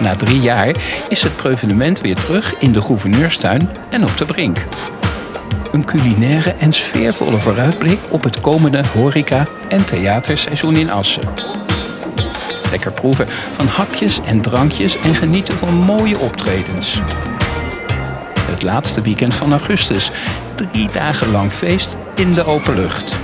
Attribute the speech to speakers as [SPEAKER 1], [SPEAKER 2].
[SPEAKER 1] Na drie jaar is het prevenement weer terug in de gouverneurstuin en op de brink. Een culinaire en sfeervolle vooruitblik op het komende horeca- en theaterseizoen in Assen. Lekker proeven van hapjes en drankjes en genieten van mooie optredens. Het laatste weekend van augustus. Drie dagen lang feest in de open lucht.